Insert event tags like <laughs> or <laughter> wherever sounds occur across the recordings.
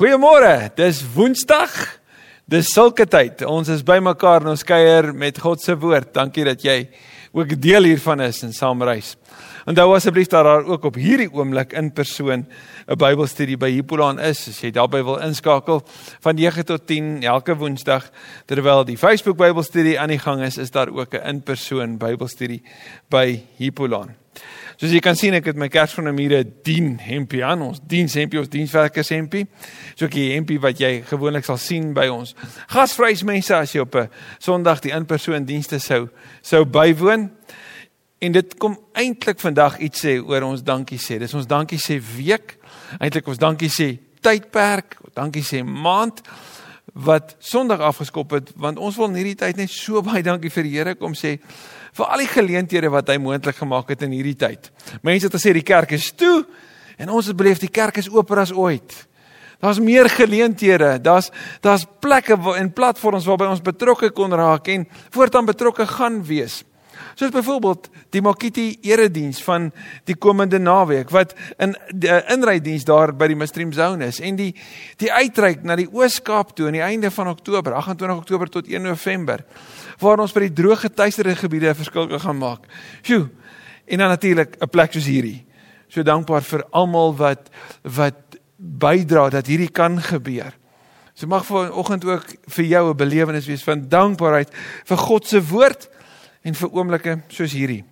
Goeiemôre. Dis Woensdag. Dis sulke tyd. Ons is bymekaar en ons kuier met God se woord. Dankie dat jy ook deel hiervan is en saam reis. Onthou asseblief dat daar ook op hierdie oomblik in persoon 'n Bybelstudie by Hippolaan is. As jy daarby wil inskakel van 9 tot 10 elke Woensdag terwyl die Facebook Bybelstudie aan die gang is, is daar ook 'n in-persoon Bybelstudie by Hippolaan. Soos jy kan sien, ek het my Kersfeesmure dien hempie aan, ons diens hempie, ons dienswerkers hempie. So 'n hempie wat jy gewoonlik sal sien by ons gasvryse mense as jy op 'n Sondag die in-persoon dienste sou sou bywoon. En dit kom eintlik vandag iets sê oor ons dankie sê. Dis ons dankie sê week. Eintlik ons dankie sê tydperk, dankie sê maand wat Sondag afgeskop het want ons wil in hierdie tyd net so <laughs> baie dankie vir die Here kom sê vir al die geleenthede wat hy moontlik gemaak het in hierdie tyd. Mense het gesê die kerk is toe en ons het beleef die kerk is oper as ooit. Daar's meer geleenthede, daar's daar's plekke en platforms waarby ons betrokke kon raak en voortaan betrokke gaan wees. Soos byvoorbeeld die Makiti erediens van die komende naweek wat in die inrydiens daar by die Mistream Zone is en die die uitreik na die Oos-Kaap toe aan die einde van Oktober, 28 Oktober tot 1 November waar ons by die droë getuieerde gebiede 'n verskil gaan maak. Sjoe. En dan natuurlik 'n plek soos hierdie. So dankbaar vir almal wat wat bydra dat hierdie kan gebeur. So mag vanoggend ook vir jou 'n belewenis wees van dankbaarheid vir God se woord en vir oomblikke soos hierdie.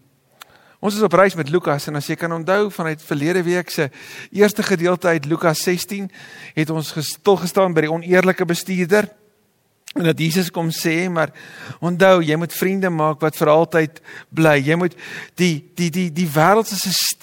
Ons is op reis met Lukas en as jy kan onthou vanuit verlede week se eerste gedeelte uit Lukas 16 het ons gestil gestaan by die oneerlike bestuurder en dat Jesus kom sê maar onthou jy moet vriende maak wat vir altyd bly. Jy moet die die die die wêreldse stelsels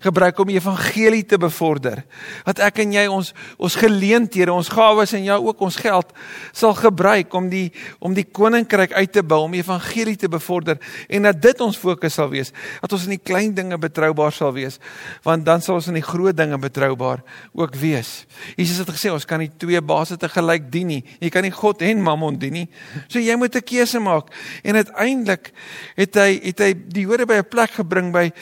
gebruik om die evangelie te bevorder. Wat ek en jy ons ons geleenthede ons gawes en jou ook ons geld sal gebruik om die om die koninkryk uit te bou om die evangelie te bevorder en dat dit ons fokus sal wees. Dat ons in die klein dinge betroubaar sal wees want dan sal ons in die groot dinge betroubaar ook wees. Jesus het gesê ons kan nie twee baase te gelyk dien nie. Jy kan nie God en Mammon dien nie. So jy moet 'n keuse maak. En uiteindelik het hy het hy die Jode by 'n plek gebring by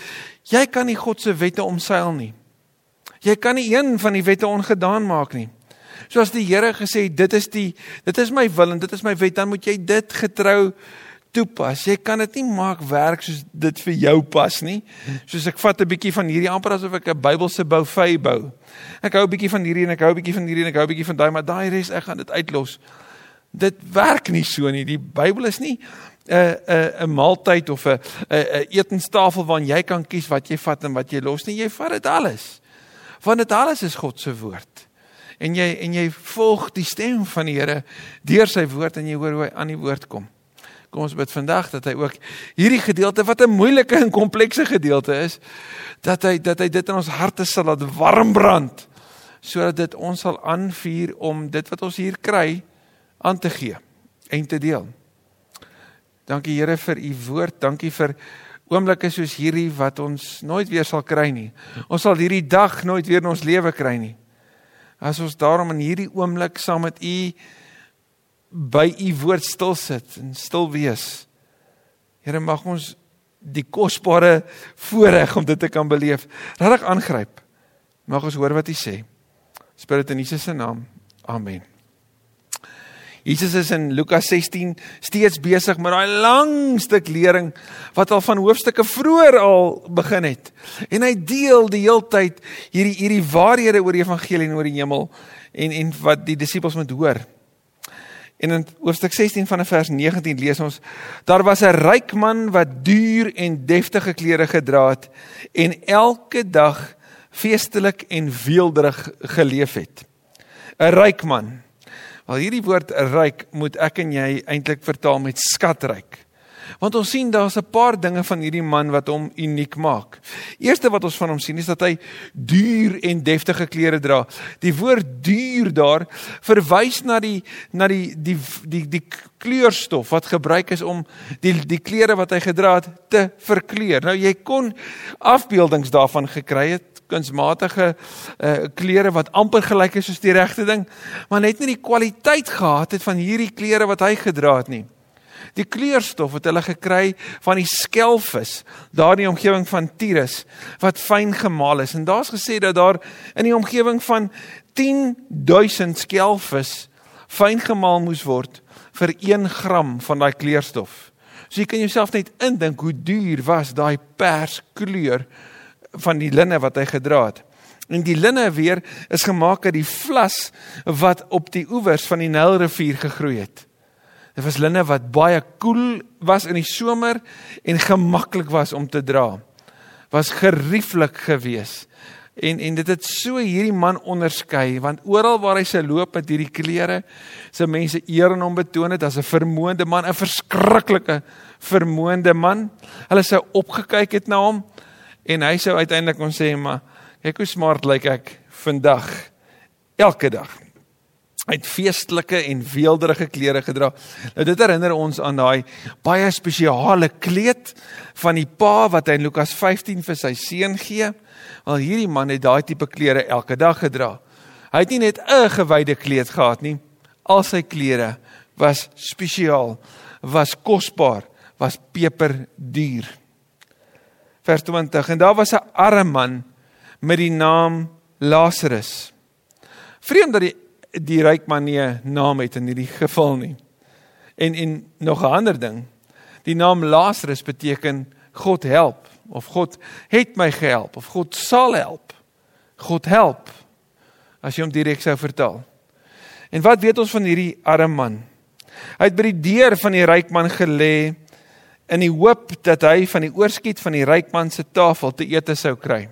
jy kan nie God se wette omseil nie. Jy kan nie een van die wette ongedaan maak nie. Soos die Here gesê dit is die dit is my wil en dit is my wet dan moet jy dit getrou toepas. Jy kan dit nie maak werk soos dit vir jou pas nie. Soos ek vat 'n bietjie van hierdie amper asof ek 'n Bybelse vy bou. Ek hou 'n bietjie van hierdie en ek hou 'n bietjie van hierdie en ek hou 'n bietjie van daai, maar daai res ek gaan dit uitlos. Dit werk nie so nie. Die Bybel is nie 'n 'n 'n maaltyd of 'n 'n etenstafel waarin jy kan kies wat jy vat en wat jy los nie. Jy vat dit alles. Want dit alles is God se woord. En jy en jy volg die stem van die Here deur sy woord en jy hoor hoe hy aan die woord kom. Kom ons bid vandag dat hy ook hierdie gedeelte wat 'n moeilike en komplekse gedeelte is, dat hy dat hy dit in ons harte sal laat warm brand sodat dit ons sal aanvuur om dit wat ons hier kry aan te gee en te deel. Dankie Here vir u woord. Dankie vir oomblikke soos hierdie wat ons nooit weer sal kry nie. Ons sal hierdie dag nooit weer in ons lewe kry nie. As ons daarom in hierdie oomblik saam met u by u woord stil sit en stil wees. Here mag ons die kosbare voorreg om dit te kan beleef, regtig aangryp. Mag ons hoor wat u sê. Spirit in Jesus se naam. Amen. Jesus is in Lukas 16 steeds besig met daai lang stuk lering wat al van hoofstukke vroeër al begin het. En hy deel die heeltyd hierdie hierdie waarhede oor die evangelie en oor die hemel en en wat die disippels moet hoor. En in hoofstuk 16 van vers 19 lees ons: Daar was 'n ryk man wat duur en deftige klere gedra het en elke dag feestelik en weelderig geleef het. 'n Ryk man Al hierdie woord ryk moet ek en jy eintlik vertaal met skatryk. Want ons sien daar's 'n paar dinge van hierdie man wat hom uniek maak. Eerste wat ons van hom sien is dat hy duur en deftige klere dra. Die woord duur daar verwys na die na die die die die kleurstof wat gebruik is om die die klere wat hy gedra het te verkleur. Nou jy kon afbeeldings daarvan gekry het kunsmatige uh, klere wat amper gelyk is soos die regte ding, maar net nie die kwaliteit gehad het van hierdie klere wat hy gedra het nie. Die kleurstof wat hulle gekry van die skelvis daar in die omgewing van Tyrus wat fyn gemaal is en daar's gesê dat daar in die omgewing van 10000 skelvis fyn gemaal moes word vir 1 gram van daai kleurstof. So jy kan jouself net indink hoe duur was daai perskleur van die linne wat hy gedra het. En die linne weer is gemaak uit die vlas wat op die oewers van die Nylrivier gegroei het. Dit was linne wat baie koel cool was in die somer en gemaklik was om te dra. Was gerieflik geweest. En en dit het so hierdie man onderskei want oral waar hy se loop met hierdie klere se mense eer en hom betoon het as 'n vermoënde man, 'n verskriklike vermoënde man. Hulle sou opgekyk het na hom en hy sou uiteindelik kon sê maar kyk hoe smart lyk ek vandag elke dag. Hy het feestelike en weelderige klere gedra. Nou dit herinner ons aan daai baie spesiale kleed van die pa wat hy in Lukas 15 vir sy seun gee. Al hierdie man het daai tipe klere elke dag gedra. Hy het nie net 'n gewyde kleed gehad nie. Al sy klere was spesiaal, was kosbaar, was peperduur. Vers 20 en daar was 'n arme man met die naam Lazarus. Vreemd dat die die ryk man nie 'n naam het in hierdie geval nie. En en nog 'n ander ding. Die naam Lazarus beteken God help of God het my gehelp of God sal help. God help as jy hom direk sou vertaal. En wat weet ons van hierdie arme man? Hy het by die deur van die ryk man gelê in die hoop dat hy van die oorskiet van die ryk man se tafel te ete sou kry.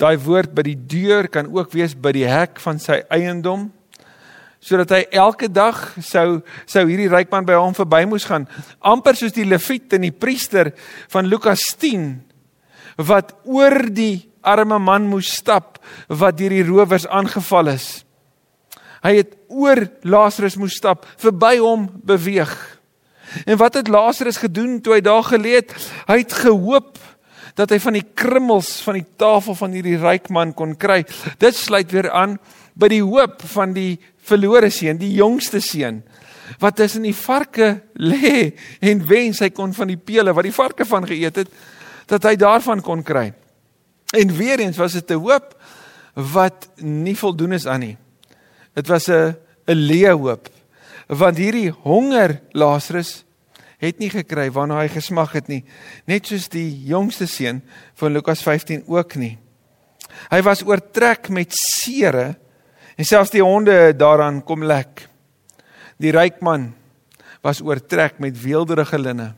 Daai woord by die deur kan ook wees by die hek van sy eiendom sodat hy elke dag sou sou hierdie ryk man by hom verby moes gaan. Amper soos die leviet en die priester van Lukas 10 wat oor die arme man moes stap wat deur die rowers aangeval is. Hy het oor Lazarus moes stap verby hom beweeg. En wat het Lazarus gedoen toe hy daar gelê het? Hy het gehoop dat hy van die krummels van die tafel van hierdie ryk man kon kry dit sluit weer aan by die hoop van die verlore seun, die jongste seun wat tussen die varke lê en wens hy kon van die pele wat die varke van geëet het dat hy daarvan kon kry. En weer eens was dit 'n hoop wat nie voldoen is aan nie. Dit was 'n 'n leë hoop want hierdie honger Lazarus het nie gekry waarna hy gesmag het nie, net soos die jongste seun van Lukas 15 ook nie. Hy was oortrek met sere En selfs die honde daaraan kom lek. Die ryk man was oortrek met weelderige linne.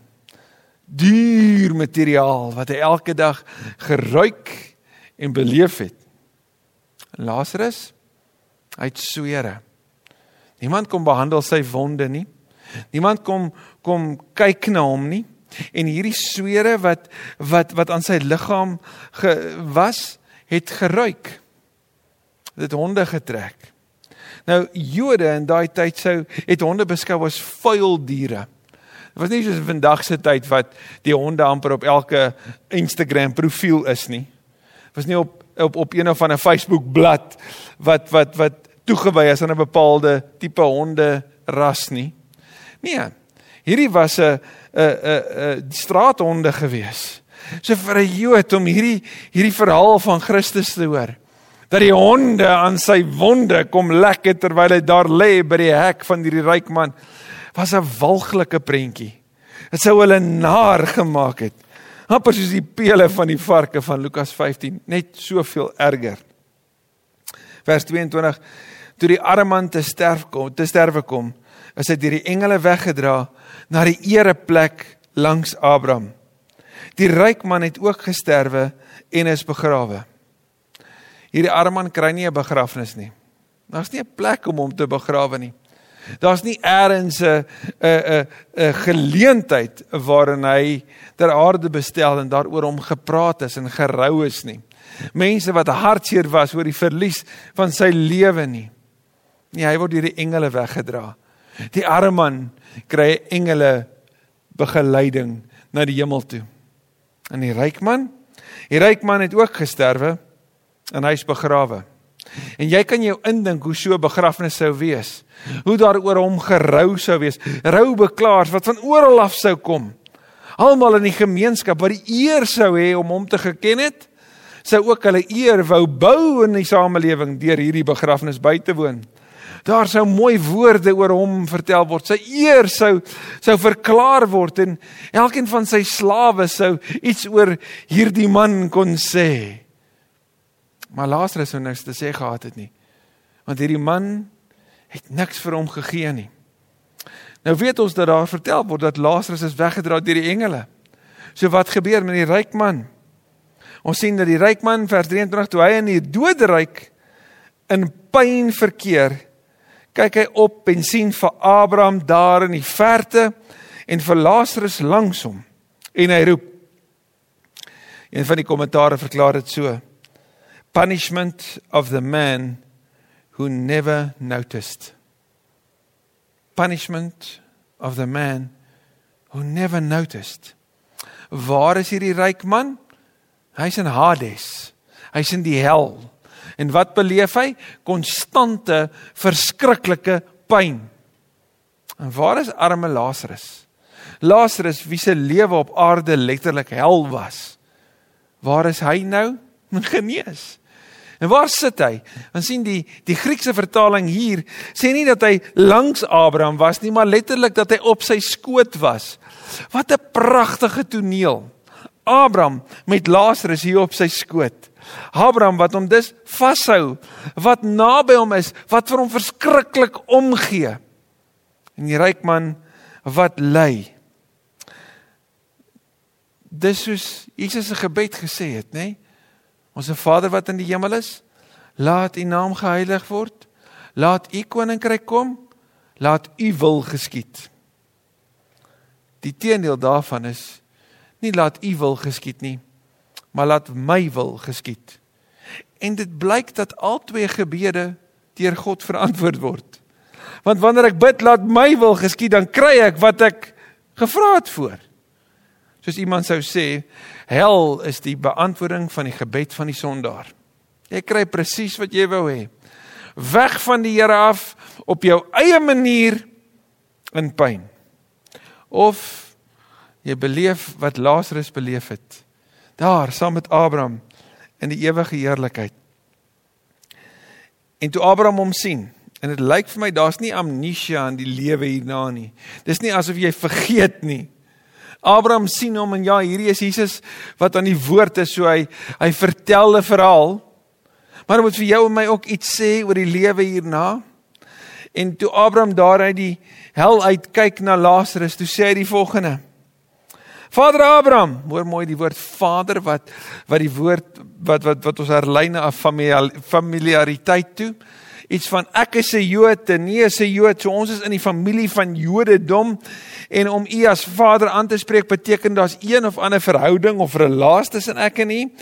Duur materiaal wat hy elke dag geruik en beleef het. Lazarus hy het swere. Niemand kom behandel sy wonde nie. Niemand kom kom kyk na hom nie. En hierdie swere wat wat wat aan sy liggaam was, het geruik dit honde getrek. Nou Jode in daai tyd sou het honde beskou as vuil diere. Dit was nie soos vandag se tyd wat die honde amper op elke Instagram profiel is nie. Dit was nie op op op een of ander Facebook blad wat wat wat toegewy is aan 'n bepaalde tipe honde ras nie. Nee. Hierdie was 'n 'n 'n 'n straathonde gewees. So vir 'n Jood om hierdie hierdie verhaal van Christus te hoor dat die honde aan sy wonde kom lekker terwyl hy daar lê by die hek van hierdie ryk man was 'n walglike prentjie. Dit sou hulle naar gemaak het. Amper soos die pele van die varke van Lukas 15, net soveel erger. Vers 22: Toe die arme man te sterf kom, te sterwe kom, is hy deur die engele weggedra na die ereplek langs Abraham. Die ryk man het ook gesterwe en is begrawe hierdie arme man kry nie 'n begrafnis nie. Daar's nie 'n plek om hom te begrawe nie. Daar's nie eers 'n 'n 'n geleentheid waarin hy ter aarde bestel en daaroor hom gepraat is en gerou is nie. Mense wat hartseer was oor die verlies van sy lewe nie. Nee, hy word deur die engele weggedra. Die arme man kry engele begeleiding na die hemel toe. En die ryk man, die ryk man het ook gesterwe en hy's begrawe. En jy kan jou indink hoe so 'n begrafnis sou wees. Hoe daaroor hom gerou sou wees. Roubeklaars wat van oral af sou kom. Almal in die gemeenskap wat die eer sou hê om hom te geken het, sou ook hulle eer wou bou in die samelewing deur hierdie begrafnis by te woon. Daar sou mooi woorde oor hom vertel word. Sy eer sou sou verklaar word en elkeen van sy slawe sou iets oor hierdie man kon sê. Maar Lazarus sou niks te sê gehad het nie. Want hierdie man het niks vir hom gegee nie. Nou weet ons dat daar vertel word dat Lazarus is weggedra deur die engele. So wat gebeur met die ryk man? Ons sien dat die ryk man vers 23 toe hy in die doderyk in pyn verkeer, kyk hy op en sien vir Abraham daar in die verte en vir Lazarus langs hom en hy roep. Een van die kommentare verklaar dit so: Punishment of the man who never noticed punishment of the man who never noticed. Waar is hierdie ryk man? Hy's in Hades. Hy's in die hel. En wat beleef hy? Konstante, verskriklike pyn. En waar is arme Lazarus? Lazarus wie se lewe op aarde letterlik hel was. Waar is hy nou? <laughs> Genees. En waar sit hy? Ons sien die die Griekse vertaling hier sê nie dat hy langs Abraham was nie, maar letterlik dat hy op sy skoot was. Wat 'n pragtige toneel. Abraham met Lazarus hier op sy skoot. Abraham wat hom dus vashou, wat naby hom is, wat vir hom verskriklik omgee. En die ryk man wat ly. Dis soos Jesus se gebed gesê het, nê? Nee? Ons Vader wat in die hemel is, laat U naam geheilig word. Laat U koninkryk kom. Laat U wil geskied. Die teendeel daarvan is nie laat U wil geskied nie, maar laat my wil geskied. En dit blyk dat al twee gebede deur God verantwoord word. Want wanneer ek bid laat my wil geskied, dan kry ek wat ek gevra het voor. Soos iemand sou sê, hel is die beantwoording van die gebed van die sondaar. Jy kry presies wat jy wou hê. Weg van die Here af op jou eie manier in pyn. Of jy beleef wat Lazarus beleef het. Daar saam met Abraham in die ewige heerlikheid. En toe Abraham hom sien, en dit lyk vir my daar's nie amnesia in die lewe hierna nie. Dis nie asof jy vergeet nie. Abraham sien hom en ja, hierdie is Jesus wat aan die woord is, so hy hy vertel 'n verhaal. Maar moet vir jou en my ook iets sê oor die lewe hierna. En toe Abraham daar uit die hel uit kyk na Lazarus, toe sê hy die volgende: Vader Abraham, hoor mooi die woord Vader wat wat die woord wat wat wat ons herlei na familiariteit toe iets van ek is 'n Jood en nie is 'n Jood. So ons is in die familie van Jodendom en om u as vader aan te spreek beteken daar's een of ander verhouding of relasie tussen ek en u.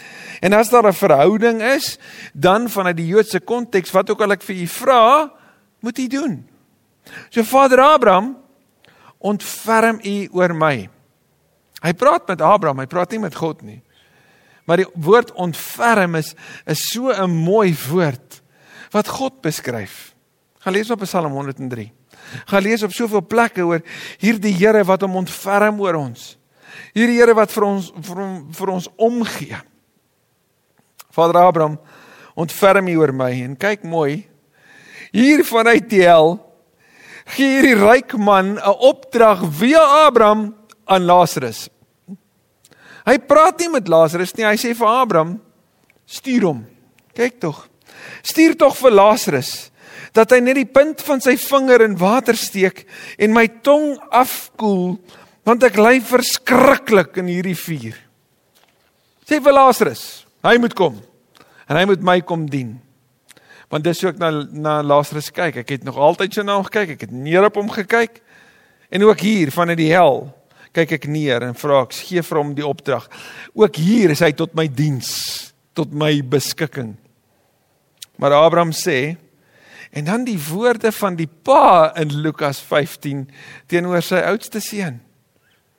En as daar 'n verhouding is, dan vanuit die Joodse konteks wat ook al ek vir u vra, moet u doen. So Vader Abraham ontferm u oor my. Hy praat met Abraham, hy praat nie met God nie. Maar die woord ontferm is is so 'n mooi woord wat God beskryf. Gaan lees op Psalm 103. Gaan lees op soveel plekke oor hierdie Here wat hom ontferm oor ons. Hierdie Here wat vir ons vir, vir ons omgee. Vader Abraham ontferm U oor my en kyk mooi. Hier vanuit die hel gee hierdie ryk man 'n opdrag via Abraham aan Lazarus. Hy praat nie met Lazarus nie, hy sê vir Abraham: "Stuur hom. Kyk tog. Stuur tog vir Lazarus dat hy net die punt van sy vinger in water steek en my tong afkoel want ek ly verskriklik in hierdie vuur. Sê vir Lazarus, hy moet kom en hy moet my kom dien. Want dis hoe ek na na Lazarus kyk. Ek het nog altyd so na hom gekyk. Ek het neer op hom gekyk. En ook hier vanuit die hel kyk ek neer en vra ek gee vir hom die opdrag. Ook hier is hy tot my diens, tot my beskikking. Maar Abraham sê en dan die woorde van die pa in Lukas 15 teenoor sy oudste seun.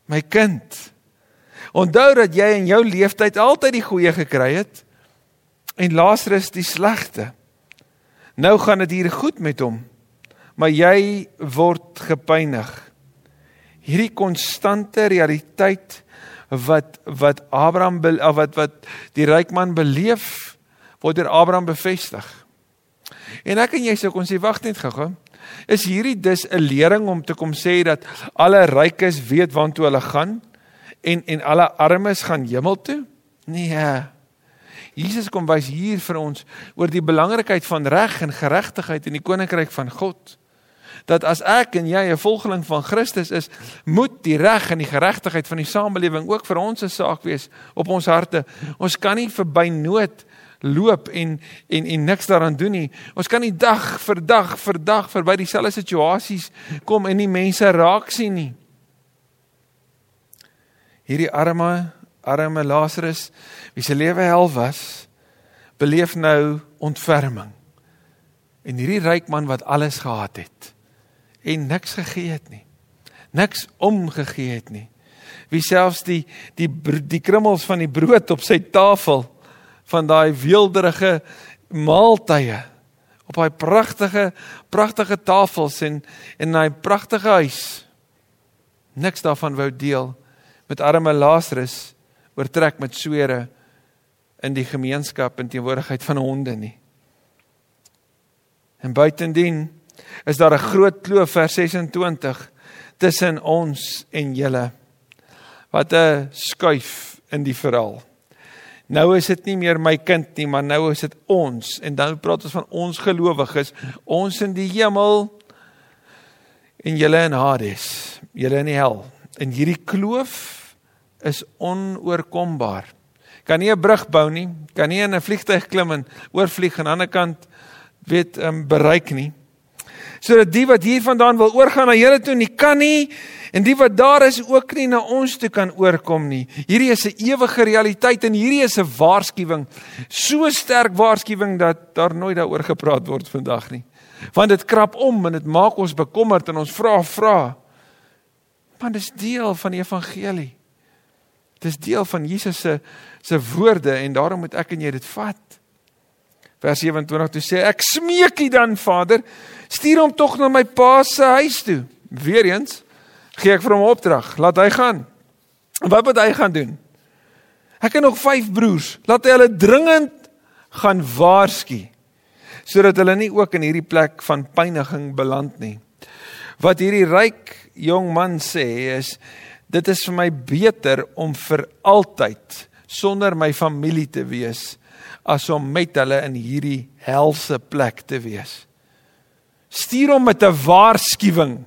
My kind. Onthou dat jy in jou lewenstyd altyd die goeie gekry het en Lazarus die slegte. Nou gaan dit hier goed met hom, maar jy word gepynig. Hierdie konstante realiteit wat wat Abraham of wat wat die ryk man beleef word deur Abraham bevestig. En ek en jy sê kon sê wag net gou-gou. Is hierdie dus 'n lering om te kom sê dat alle rykes weet waantoe hulle gaan en en alle armes gaan hemel toe? Nee. Jesus kom wys hier vir ons oor die belangrikheid van reg en geregtigheid in die koninkryk van God. Dat as ek en jy 'n volgeling van Christus is, moet die reg en die geregtigheid van die samelewing ook vir ons 'n saak wees op ons harte. Ons kan nie verby nood loop en en en niks daaraan doen nie. Ons kan nie dag vir dag vir dag verby dieselfde situasies kom en nie mense raak sien nie. Hierdie arme arme Lazarus wie se lewe hel was, beleef nou ontferming. En hierdie ryk man wat alles gehad het en niks gegee het nie. Niks omgegee het nie. Wie selfs die die die krummels van die brood op sy tafel van daai weelderige maaltye op daai pragtige pragtige tafels en in daai pragtige huis niks daarvan wou deel met arme Lazarus oortrek met swere in die gemeenskap in teenwoordigheid van honde nie. En buitendien is daar 'n groot kloof vers 26 tussen ons en julle. Wat 'n skuif in die verhaal. Nou is dit nie meer my kind nie, maar nou is dit ons en dan praat ons van ons gelowiges, ons in die hemel en julle in Hades, julle in die hel. En hierdie kloof is onoorkombaar. Kan nie 'n brug bou nie, kan nie in 'n vliegtuig klim en oorvlieg aan die ander kant weet um, bereik nie. Sodat die wat hiervandaan wil oorgaan na Here toe, nie kan nie en die wat daar is ook nie na ons toe kan oorkom nie. Hierdie is 'n ewige realiteit en hierdie is 'n waarskuwing. So sterk waarskuwing dat daar nooit daaroor gepraat word vandag nie. Want dit krap om en dit maak ons bekommerd en ons vra vra. Want dit is deel van die evangelie. Dis deel van Jesus se se woorde en daarom moet ek en jy dit vat. Vers 27 toe sê ek smeek U dan Vader, stuur hom tog na my pa se huis toe. Weereens gee ek vir hom opdrag, laat hy gaan. Wat moet hy gaan doen? Ek het nog 5 broers, laat hy hulle dringend gaan waarsku sodat hulle nie ook in hierdie plek van pyniging beland nie. Wat hierdie ryk jong man sê is dit is vir my beter om vir altyd sonder my familie te wees as om met hulle in hierdie helse plek te wees. Stuur hom met 'n waarskuwing.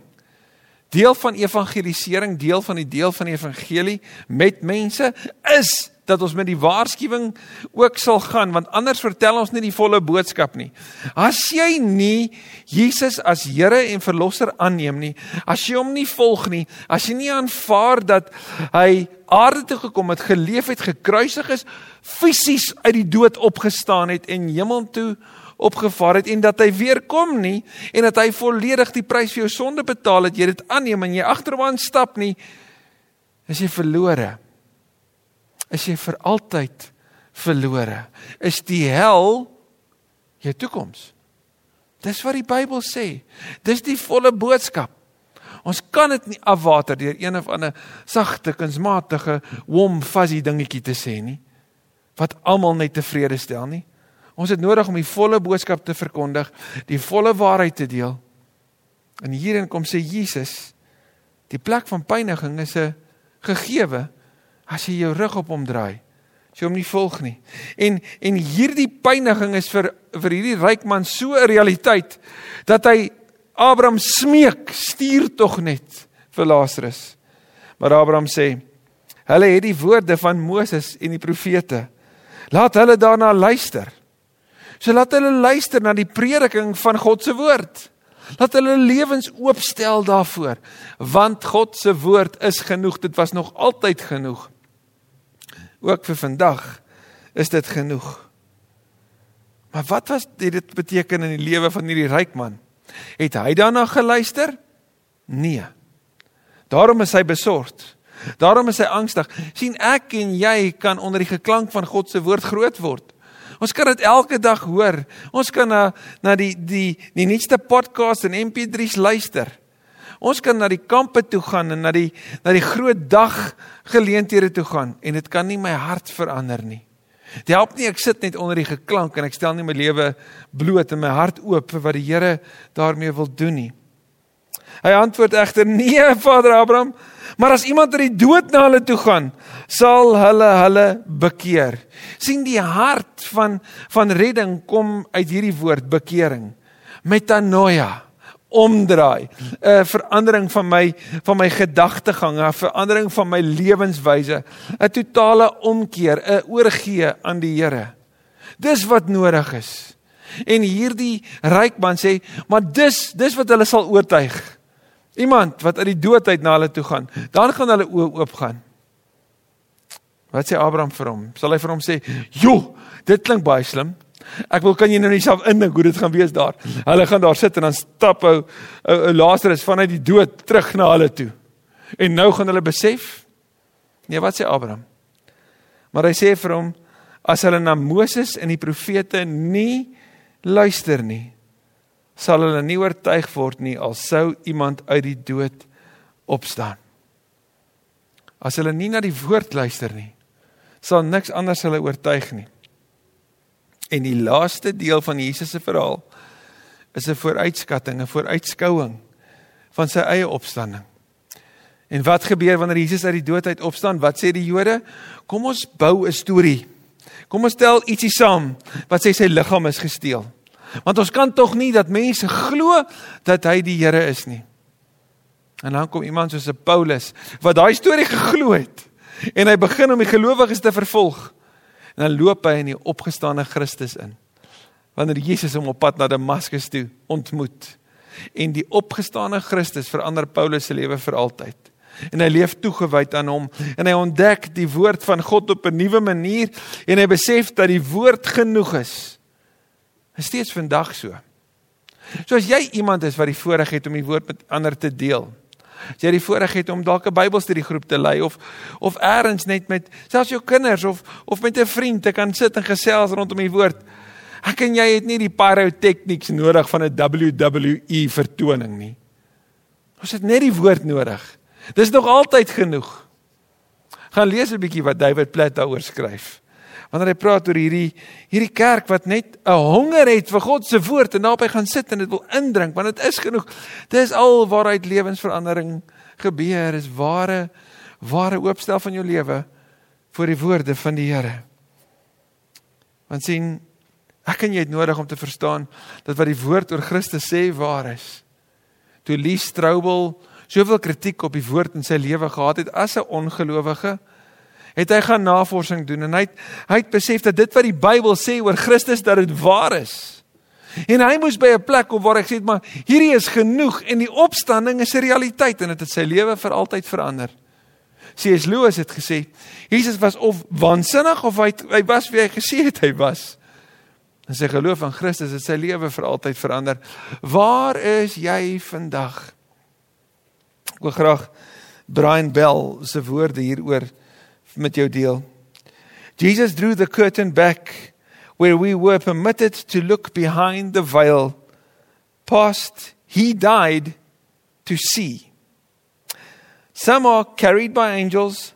Deel van evangelisering, deel van die deel van die evangelie met mense is dat ons met die waarskuwing ook sal gaan want anders vertel ons nie die volle boodskap nie. As jy nie Jesus as Here en verlosser aanneem nie, as jy hom nie volg nie, as jy nie aanvaar dat hy aarde toe gekom het, geleef het, gekruisig is, fisies uit die dood opgestaan het en hemel toe opgevaar het en dat hy weer kom nie en dat hy volledig die prys vir jou sonde betaal het, jy dit aanneem en jy agterwaan stap nie, is jy verlore is jy vir altyd verlore. Is die hel jou toekoms? Dis wat die Bybel sê. Dis die volle boodskap. Ons kan dit nie afwater deur een of ander sagte kunsmatige wom fuzzy dingetjie te sê nie wat almal net tevrede stel nie. Ons het nodig om die volle boodskap te verkondig, die volle waarheid te deel. En hierin kom sê Jesus, die plek van pyniging is 'n gegewe as jy jou rug op hom draai. As jy hom nie volg nie. En en hierdie pyniging is vir vir hierdie ryk man so 'n realiteit dat hy Abraham smeek, stuur tog net vir Lazarus. Maar Abraham sê: "Hulle het die woorde van Moses en die profete. Laat hulle daarna luister." So laat hulle luister na die prediking van God se woord. Laat hulle lewens oopstel daarvoor, want God se woord is genoeg. Dit was nog altyd genoeg ook vir vandag is dit genoeg. Maar wat was dit beteken in die lewe van hierdie ryk man? Het hy daarna geluister? Nee. Daarom is hy besorgd. Daarom is hy angstig. sien ek en jy kan onder die geklank van God se woord groot word. Ons kan dit elke dag hoor. Ons kan na na die die die nuutste podcast en MP3's luister. Ons kan na die kampe toe gaan en na die na die groot dag geleenthede toe gaan en dit kan nie my hart verander nie. Dit help nie ek sit net onder die geklank en ek stel nie my lewe bloot en my hart oop vir wat die Here daarmee wil doen nie. Hy antwoord egter: "Nee, Vader Abraham, maar as iemand uit die dood na hulle toe gaan, sal hulle hulle bekeer." sien die hart van van redding kom uit hierdie woord bekering. Metanoia omdraai, 'n verandering van my van my gedagtegang, 'n verandering van my lewenswyse, 'n totale omkeer, 'n oorgee aan die Here. Dis wat nodig is. En hierdie ryk man sê, maar dis dis wat hulle sal oortuig. Iemand wat uit die dood uit na hulle toe gaan, dan gaan hulle oë oopgaan. Wat sê Abraham vir hom? Sal hy vir hom sê, "Jo, dit klink baie slim. Ek wil kan jy nou net self indink hoe dit gaan wees daar. Hulle gaan daar sit en dan stap ou ou Lazarus vanuit die dood terug na hulle toe. En nou gaan hulle besef Nee, wat sê Abraham? Maar hy sê vir hom as hulle na Moses en die profete nie luister nie, sal hulle nie oortuig word nie al sou iemand uit die dood opstaan. As hulle nie na die woord luister nie, sal niks anders hulle oortuig nie. En die laaste deel van Jesus se verhaal is 'n vooruitskatting, 'n vooruitskouing van sy eie opstanding. En wat gebeur wanneer Jesus uit die dood uit opstaan? Wat sê die Jode? Kom ons bou 'n storie. Kom ons stel ietsie saam wat sê sy liggaam is gesteel. Want ons kan tog nie dat mense glo dat hy die Here is nie. En dan kom iemand soos 'n Paulus wat daai storie geglo het en hy begin om die gelowiges te vervolg. En dan loop hy in die opgestane Christus in. Wanneer Jesus hom op pad na Damaskus toe ontmoet. En die opgestane Christus verander Paulus se lewe vir altyd. En hy leef toegewyd aan hom en hy ontdek die woord van God op 'n nuwe manier en hy besef dat die woord genoeg is. Is steeds vandag so. So as jy iemand is wat die voorreg het om die woord met ander te deel, As jy die voorreg het om dalk 'n Bybelstudiegroep te lei of of eers net met selfs jou kinders of of met 'n vriend te kan sit en gesels rondom die woord. Ek en jy het nie die pyrotechnics nodig van 'n WWE vertoning nie. Ons het net die woord nodig. Dis nog altyd genoeg. Gaan lees 'n bietjie wat David Platt daaroor skryf wanneer hy praat oor hierdie hierdie kerk wat net 'n honger het vir God se woord en daarby gaan sit en dit wil indrink want dit is genoeg. Dis al waaruit lewensverandering gebeur is ware ware oopstel van jou lewe vir die woorde van die Here. Want sien ek en jy het nodig om te verstaan dat wat die woord oor Christus sê waar is. Toe Lee Strobel soveel kritiek op die woord in sy lewe gehad het as 'n ongelowige het hy gaan navorsing doen en hy het, hy het besef dat dit wat die Bybel sê oor Christus dat dit waar is. En hy moes by 'n plek kom waar hy sê maar hierdie is genoeg en die opstanding is 'n realiteit en dit het sy lewe vir altyd verander. C.S. Lewis het gesê Jesus was of waansinnig of hy hy was wie hy gesê het hy was. En sy geloof in Christus het sy lewe vir altyd verander. Waar is jy vandag? Ek wil graag Brian Bell se woorde hieroor met jou deel. Jesus drew the curtain back where we were permitted to look behind the veil past he died to see. Some are carried by angels,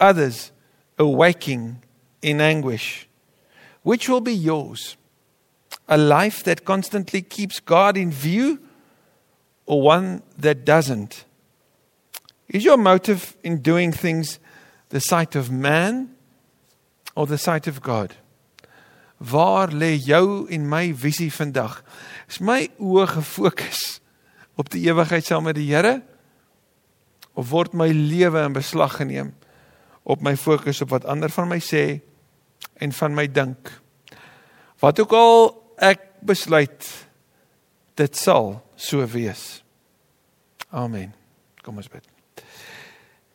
others awaking in anguish. Which will be yours? A life that constantly keeps God in view or one that doesn't? Is your motive in doing things the sight of man or the sight of God? Waar lê jou en my visie vandag? Is my oë gefokus op die ewigheid saam met die Here of word my lewe in beslag geneem op my fokus op wat ander van my sê en van my dink? Wat ook al ek besluit dit sal so wees. Amen. Kom ons bid.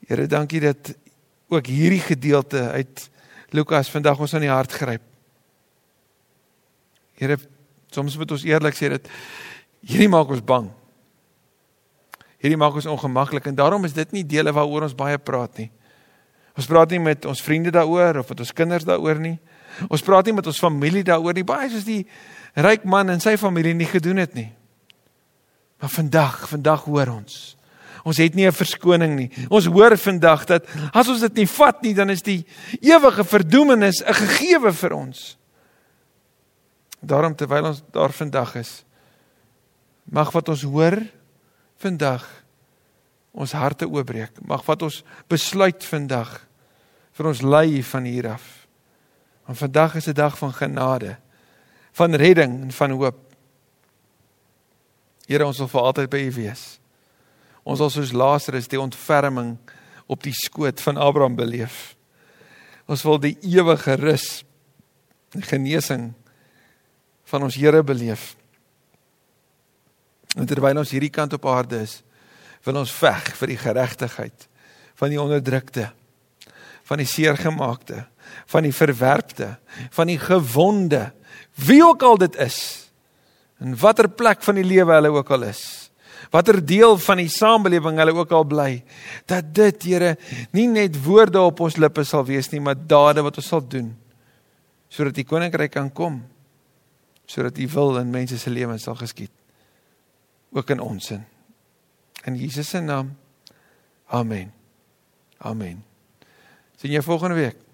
Here, dankie dat ook hierdie gedeelte uit Lukas vandag ons aan die hart gryp. Here, soms moet ons eerlik sê dat hierdie maak ons bang. Hierdie maak ons ongemaklik en daarom is dit nie dele waaroor ons baie praat nie. Ons praat nie met ons vriende daaroor of met ons kinders daaroor nie. Ons praat nie met ons familie daaroor nie. Baie soos die ryk man en sy familie nie gedoen het nie. Maar vandag, vandag hoor ons Ons het nie 'n verskoning nie. Ons hoor vandag dat as ons dit nie vat nie, dan is die ewige verdoemenis 'n gegewe vir ons. Daarom terwyl ons daar vandag is, mag wat ons hoor vandag ons harte oopbreek. Mag wat ons besluit vandag vir ons lei van hier af. Want vandag is 'n dag van genade, van redding en van hoop. Here, ons wil vir altyd by U wees. Ons wil soos Lazarus die ontferming op die skoot van Abraham beleef. Ons wil die ewige rus en genesing van ons Here beleef. En terwyl ons hierdie kant op aarde is, wil ons veg vir die geregtigheid van die onderdrukte, van die seergemaakte, van die verwerpte, van die gewonde, wie ook al dit is. In watter plek van die lewe hulle ook al is. Watter deel van die samelewing hulle ook al bly, dat dit Here nie net woorde op ons lippe sal wees nie, maar dade wat ons sal doen sodat die koninkryk kan kom. Sodat U wil in mense se lewens sal geskied. Ook in ons sin. In Jesus se naam. Amen. Amen. Sien jou volgende week.